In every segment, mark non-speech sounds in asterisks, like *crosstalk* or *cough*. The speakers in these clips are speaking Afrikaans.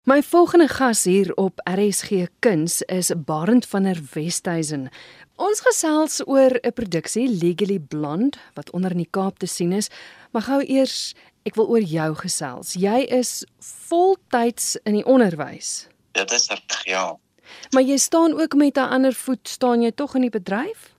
My volgende gas hier op RSG Kuns is Barend van der Westhuizen. Ons gesels oor 'n produksie Legally Blonde wat onder in die Kaap te sien is. Maar gou eers, ek wil oor jou gesels. Jy is voltyds in die onderwys. Dit is reg, ja. Maar jy staan ook met 'n ander voet, staan jy tog in die bedryf?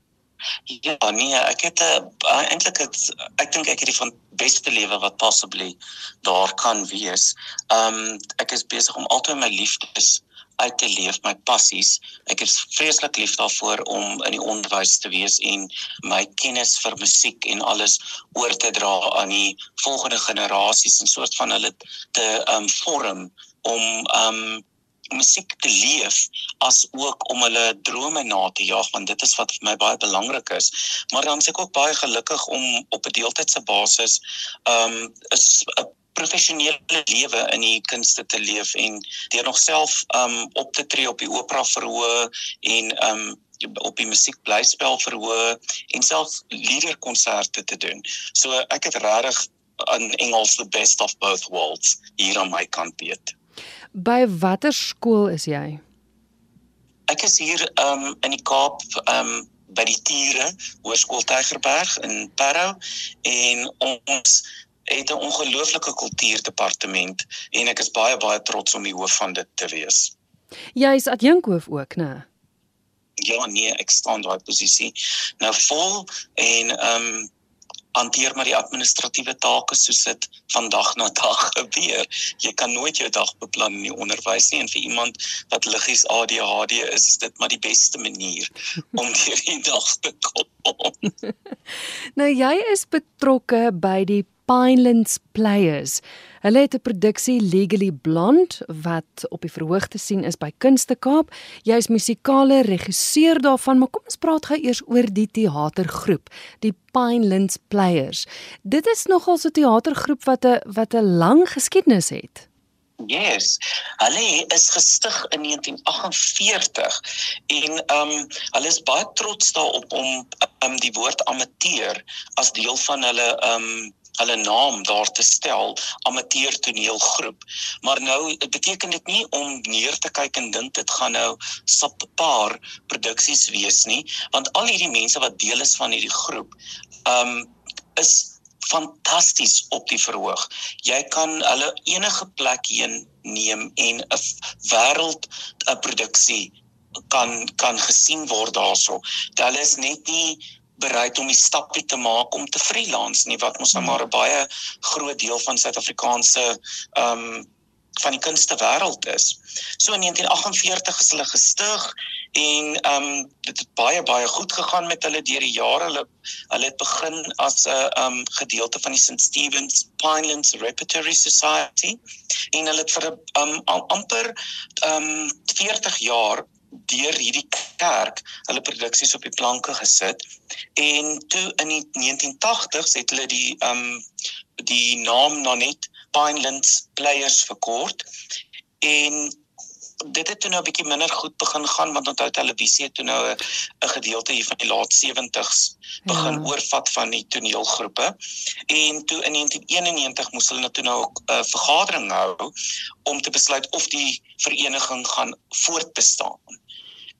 Ja, nee, ek het 'n uh, eh, eintlik het ek dink ek het die van beste lewe wat possibly daar kan wees. Ehm um, ek is besig om altyd my liefdes uit te leef, my passies. Ek is vreeslik lief daarvoor om in die onderwys te wees en my kennis vir musiek en alles oor te dra aan die volgende generasies en soort van hulle te ehm um, vorm om ehm um, musiek te leef as ook om hulle drome na te jaag want dit is wat vir my baie belangrik is. Maar dan is ek ook baie gelukkig om op 'n deeltydse basis um 'n professionele lewe in die kunste te leef en deur nog self um op te tree op die opera verhoog en um op die musiekblyspel verhoog en self liederkonserte te doen. So ek het regtig in Engels the best of both worlds hier aan my kant weet. By watter skool is jy? Ek is hier um in die Kaap um by die Tiere Hoërskool Tygerberg in Parow en ons het 'n ongelooflike kultuurdepartement en ek is baie baie trots om die hoof van dit te wees. Jy is adjunkhoof ook, né? Ja, nee, ek staan daai posisie nou vol en um hanteer maar die administratiewe take soos dit vandag na dag *laughs* gebeur. Jy kan nooit jou dag beplan in die onderwys nie en vir iemand wat liggies ADHD is, is dit maar die beste manier *laughs* om deur die dag te kom. *laughs* nou jy is betrokke by die Pinelands Players. Hulle het 'n produksie Legally Blonde wat op die verhoog te sien is by Kunste Kaap. Jy is musikale regisseur daarvan, maar kom ons praat gou eers oor die teatergroep, die Pinelands Players. Dit is nogal so 'n teatergroep wat 'n wat 'n lang geskiedenis het. Yes. Hulle is gestig in 1948 en ehm um, hulle is baie trots daarop om um, die woord amateur as deel van hulle ehm um, hulle naam daar te stel amateur toneelgroep. Maar nou beteken dit nie om neer te kyk en dink dit gaan nou subpar produksies wees nie, want al hierdie mense wat deel is van hierdie groep, um is fantasties op die verhoog. Jy kan hulle enige plek heen neem en 'n wêreld 'n produksie kan kan gesien word daarso. Hulle is net nie bereid om die stapie te maak om te freelance nie wat mos nou maar 'n baie groot deel van Suid-Afrikaanse ehm um, van die kunste wêreld is. So in 1948 is hulle gestig en ehm um, dit het baie baie goed gegaan met hulle deur die jare. Hulle hulle het begin as 'n ehm um, gedeelte van die St Stephen's Pinelands Repertory Society en hulle het vir 'n um, amper ehm um, 40 jaar deur hierdie kerk hulle produksies op die planke gesit en toe in die 1980s het hulle die um die naam nog net Pinelands Players verkort en dit het toe nou 'n bietjie minder goed begin gaan want onthou televisie het toe nou 'n gedeelte hier van die laat 70s begin ja. oorvat van die toneelgroepe en toe in 1991 moes hulle nou nou 'n uh, vergadering hou om te besluit of die vereniging gaan voortbestaan.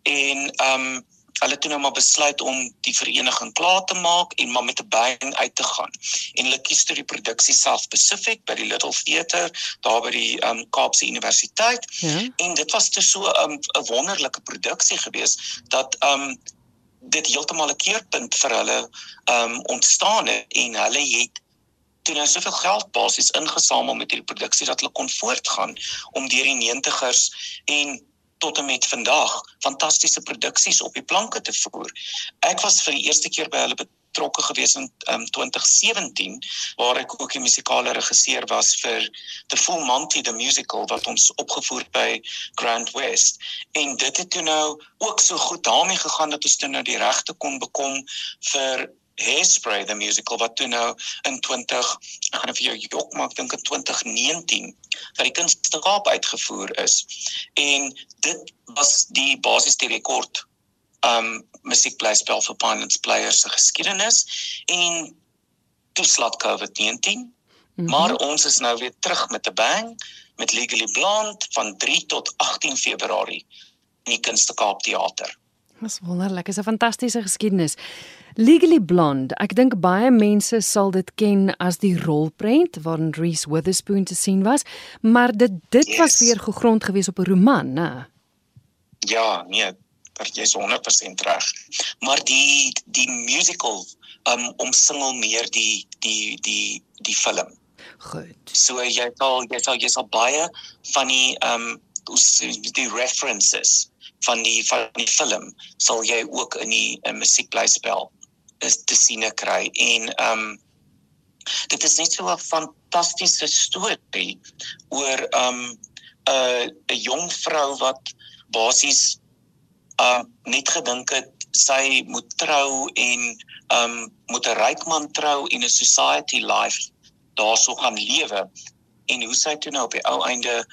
En ehm um, hulle het toe nou maar besluit om die vereniging klaar te maak en maar met 'n bang uit te gaan. En hulle kies toe die produksie South Pacific by die Little Theatre daar by die um, Kaapse Universiteit. Ja. En dit was te so ehm, 'n um, wonderlike produksie geweest dat ehm um, dit heeltemal 'n keerpunt vir hulle ehm um, ontstaan het en hulle het toe nou soveel geld basies ingesamel met hierdie produksie dat hulle kon voortgaan om deur die 90ers en tot en met vandag fantastiese produksies op die planke te voer. Ek was vir die eerste keer by hulle betrokke gewees in um, 2017 waar ek ook die musikale regisseur was vir The Full Monty the Musical wat ons opgevoer by Grand West. En dit het toe nou ook so goed daarmee gegaan dat ons toe nou die regte kon bekom vir Hairspray the musical wat toe nou in 20 ek gaan vir jou jok maak dink in 2019 dat die kunste Kaap uitgevoer is en dit was die basis die rekord um musiekblyspel vir Pinelands Players se geskiedenis en toe slat COVID-19 mm -hmm. maar ons is nou weer terug met 'n bang met Legally Blonde van 3 tot 18 Februarie in die Kunste Kaap Theater. Dis wonderlik, is 'n fantastiese geskiedenis. Legally Blonde, ek dink baie mense sal dit ken as die rolprent waarin Reese Witherspoon te sien was, maar dit dit yes. was weer gegrond gewees op 'n roman, né? Ja, nee, jy's 100% reg. Maar die die musical um omsingel meer die die die die film. Goed. So jy sal jy sal jy sal baie van die um die references van die van die film sal jy ook in die in musiekblyspel te sien kry. En um dit is net so 'n fantastiese storie oor um 'n 'n jong vrou wat basies uh net gedink het sy moet trou en um moet 'n ryk man trou en 'n society life daarso gaan lewe. En hoe sy toe nou op die ou einde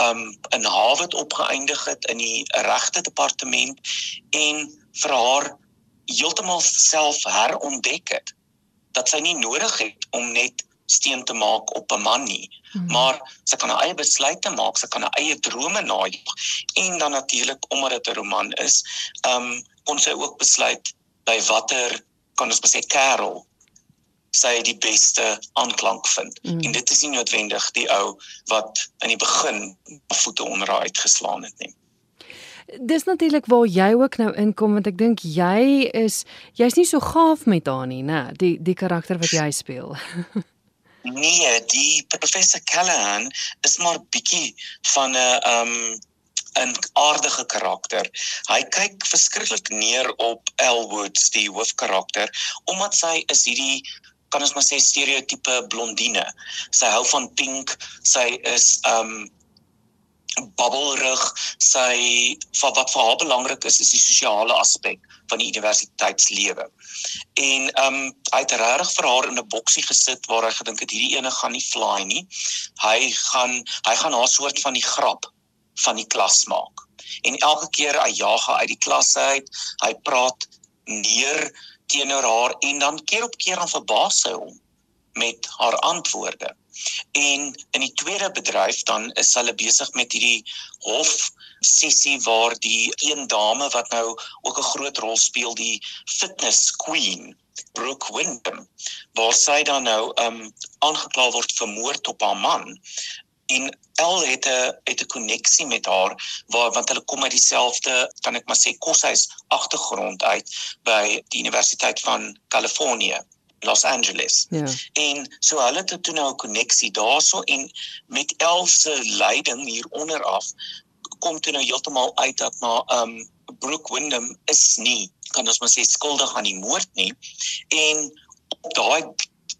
um in Harvard opgeëindig het in die regte departement en vir haar heeltemal self herontdek het dat sy nie nodig het om net steen te maak op 'n man nie. Hmm. Maar sy kan haar eie besluite maak, sy kan haar eie drome najag. En dan natuurlik omdat dit 'n roman is, ehm um, kon sy ook besluit by watter kan ons sê kerel sy die beste aanklank vind. Hmm. En dit is nie noodwendig die ou wat in die begin voete onder haar uitgeslaan het nie. Dis natuurlik waar jy ook nou inkom want ek dink jy is jy's nie so gaaf met haar nie, né? Die die karakter wat jy speel. *laughs* Nee, die professor Callahan is maar bietjie van 'n um 'n aardige karakter. Hy kyk verskriklik neer op Elwoods, die hoofkarakter, omdat sy is hierdie kan ons maar sê stereotipe blondine. Sy hou van pink, sy is um bubbelrig sy wat vir haar belangrik is is die sosiale aspek van die universiteitslewe. En ehm um, hy het regtig vir haar in 'n boksie gesit waar hy gedink het hierdie ene gaan nie fly nie. Hy gaan hy gaan haar soort van die grap van die klas maak. En elke keer hy jaag haar uit die klas uit. Hy praat neer teenoor haar en dan keer op keer dan verbaas hy hom met haar antwoorde. En in die tweede bedryf dan is hulle besig met hierdie hof sessie waar die een dame wat nou ook 'n groot rol speel die fitness queen Brooke Wyndham waar sy dan nou um aangekla word vir moord op haar man en El het 'n het 'n koneksie met haar waar want hulle kom uit dieselfde kan ek maar sê koshuis agtergrond uit by die Universiteit van Kalifornië Los Angeles. Ja. En so hulle het toe nou 'n koneksie daarso en met Else leiding hier onder af kom toe nou heeltemal uit dat maar um Brooke Wyndham is nie kan ons maar sê skuldig aan die moord nie en op daai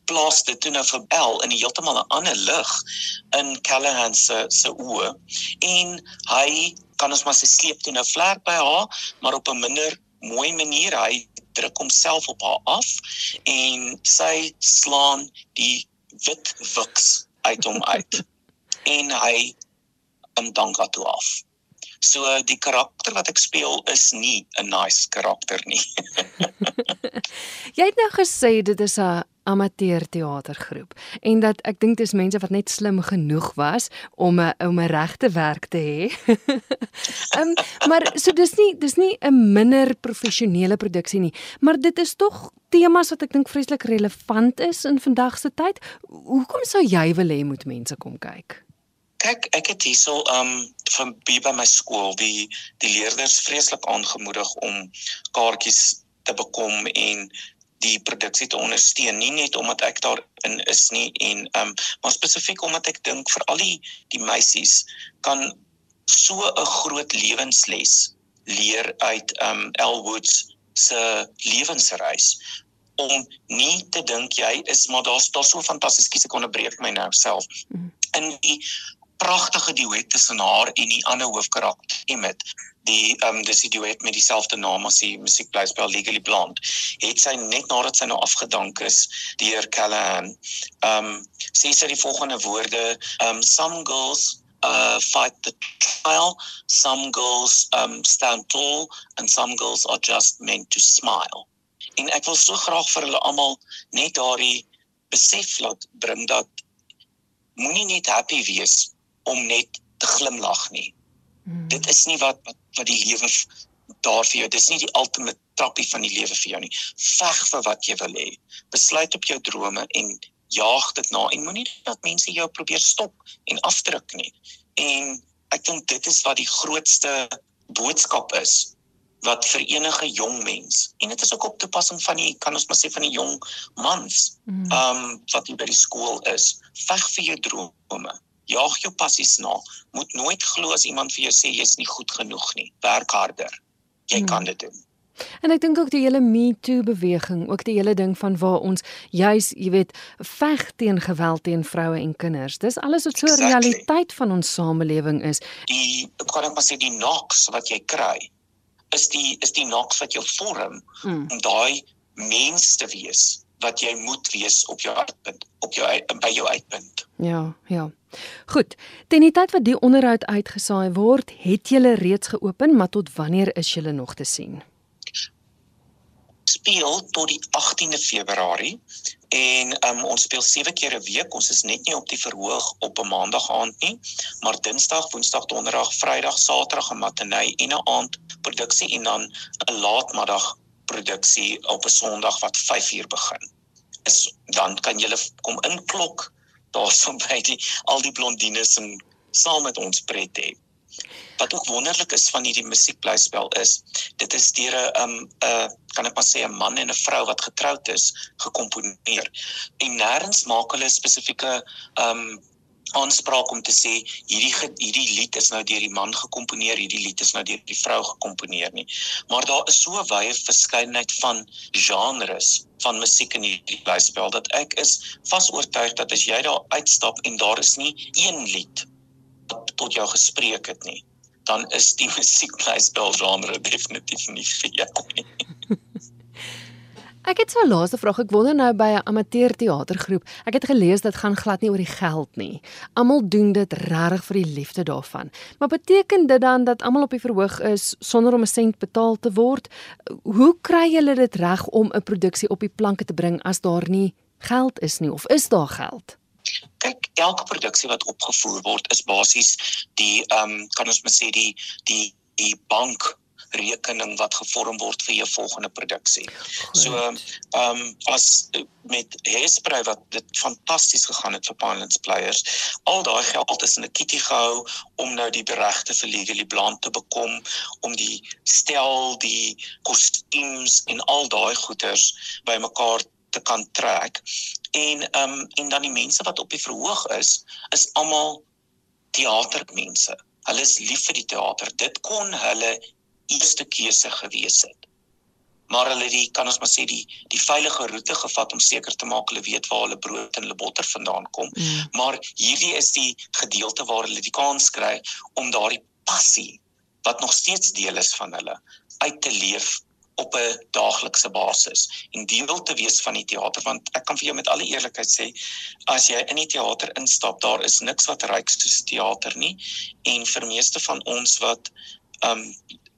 plaas dit toe nou vir El in 'n heeltemal 'n ander lig in Callahan se se oë en hy kan ons maar sê sleep toe nou vlek by haar maar op 'n minder mooi manier hy druk homself op haar af en sy slaan die wit wiks uit hom uit *laughs* en hy in danka toe af. So die karakter wat ek speel is nie 'n nice karakter nie. *laughs* Jy het nou gesê dit is 'n amateur teatergroep en dat ek dink dis mense wat net slim genoeg was om 'n om 'n regte werk te hê. *laughs* Ehm um, maar so dis nie dis nie 'n minder professionele produksie nie, maar dit is tog temas wat ek dink vreeslik relevant is in vandag se tyd. Hoekom sou jy wil hê moet mense kom kyk? Kyk, ek het hierso um van by my skool die die leerders vreeslik aangemoedig om kaartjies te bekom en die produksie te ondersteun. Nie net omdat ek daar in is nie en um, maar spesifiek omdat ek dink vir al die die meisies kan so 'n groot lewensles leer uit um, Elwoods se lewensreis om nie te dink jy is maar daar's daar so fantasties kies ek onderbreek my nou self. Mhm. in die pragtige duet tussen haar en die ander hoofkarakter Emmet die ehm um, dis die duet met dieselfde naam as die musiekblyspel Legally Blonde. Het sy net nadat sy nou afgedank is deur Callahan ehm um, sê sy die volgende woorde ehm um, some girls uh fight the trial. Some girls um stand tall. And some girls are just meant to smile. En ek wil so graag vir hulle almal net daardie besef laat bring dat moenie net happy wees om net te glimlag nie. Hmm. Dit is nie wat wat, wat die lewe daar vir jou. Dis nie die ultimate trappie van die lewe vir jou nie. Veg vir wat jy wil hê. Besluit op jou drome en jaag dit na en moenie dat mense jou probeer stop en afdruk nie. En ek dink dit is wat die grootste boodskap is wat vir enige jong mens en dit is ook op toepassing van die kan ons maar sê van die jong mans Hmm. um wat hier by die skool is veg vir jou drome jaag jou passies na moet nooit glo as iemand vir jou sê jy's nie goed genoeg nie werk harder jy Hmm. kan dit doen En ek dink ook die hele Me Too beweging, ook die hele ding van waar ons juis, jy weet, veg teen geweld teen vroue en kinders. Dis alles wat so 'n Exactly. realiteit van ons samelewing is. die kan ek maar sê die knocks wat jy kry is die is die knocks wat jou vorm Mm. om daai mens te wees wat jy moet wees op jou uitpunt op jou by jou uitpunt Ja, ja. Goed. Teen die tyd wat die onderhoud uitgesaai word, het julle reeds geopen, maar tot wanneer is julle nog te sien? speel tot die 18de Februarie en um, ons speel 7 keer 'n week. Ons is net nie op die verhoog op 'n maandag aand nie, maar Dinsdag, Woensdag, Donderdag, Vrydag, Saterdag 'n matinee en 'n aand produksie en dan 'n laatmiddag produksie op 'n Sondag wat 5uur begin. Is dan kan jy kom inklok daarson *laughs* by die al die blondines en saam met ons pret hê. Wat ook wonderlik is van hierdie musiekblyspel is, dit is deur 'n um 'n kan ek maar sê 'n man en 'n vrou wat getroud is gekomponeer. En nêrens maak hulle spesifieke um aanspraak om te sê hierdie hierdie lied is nou deur die man gekomponeer, hierdie lied is nou deur die vrou gekomponeer nie. Maar daar is so 'n wye verskeidenheid van genres van musiek in hierdie blyspel dat ek is vas oortuig dat as jy daar uitstap en daar is nie een lied wat tot jou gespreek het nie, dan is die *laughs* musiekblyspel genre definitief nie vir jou nie. Ek het so 'n laaste vraag. Ek wonder nou by 'n amateur teatergroep. Ek het gelees dit gaan glad nie oor die geld nie. Almal doen dit regtig vir die liefde daarvan. Maar beteken dit dan dat almal op die verhoog is sonder om 'n sent betaal te word? Hoe kry julle dit reg om 'n produksie op die planke te bring as daar nie geld is nie of is daar geld? Kyk, elke produksie wat opgevoer word is basies die ehm um, kan ons maar sê die die die bank rekening wat gevorm word vir jou volgende produksie. So ehm um, as met Hairspray wat dit fantasties gegaan het vir Pinelands Players, al daai geld is in 'n kitty gehou om nou die regte vir Legally Blonde te bekom, om die stel, die kostuums en al daai goeders bymekaar te kan trek. En ehm um, en dan die mense wat op die verhoog is, is almal teatermense. Hulle is lief vir die teater. Dit kon hulle eerste keuse gewees het. Maar hulle die kan ons maar sê die die veilige roete gevat om seker te maak hulle weet waar hulle brood en hulle botter vandaan kom. Mm. Maar hierdie is die gedeelte waar hulle die kans kry om daardie passie wat nog steeds deel is van hulle uit te leef op 'n daaglikse basis en deel te wees van die teater want ek kan vir jou met alle eerlikheid sê as jy in die teater instap daar is niks wat ryk soos teater nie en vir meeste van ons wat um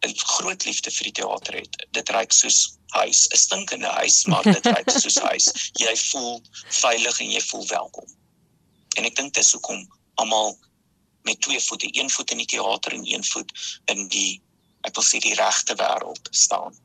'n groot liefde vir die teater het. Dit ryk soos huis 'n stinkende huis maar dit *laughs* ryk soos huis. Jy voel veilig en jy voel welkom. En ek dink dis hoekom almal met twee voete een voet in die teater en een voet in die ek wil sê die regte wêreld staan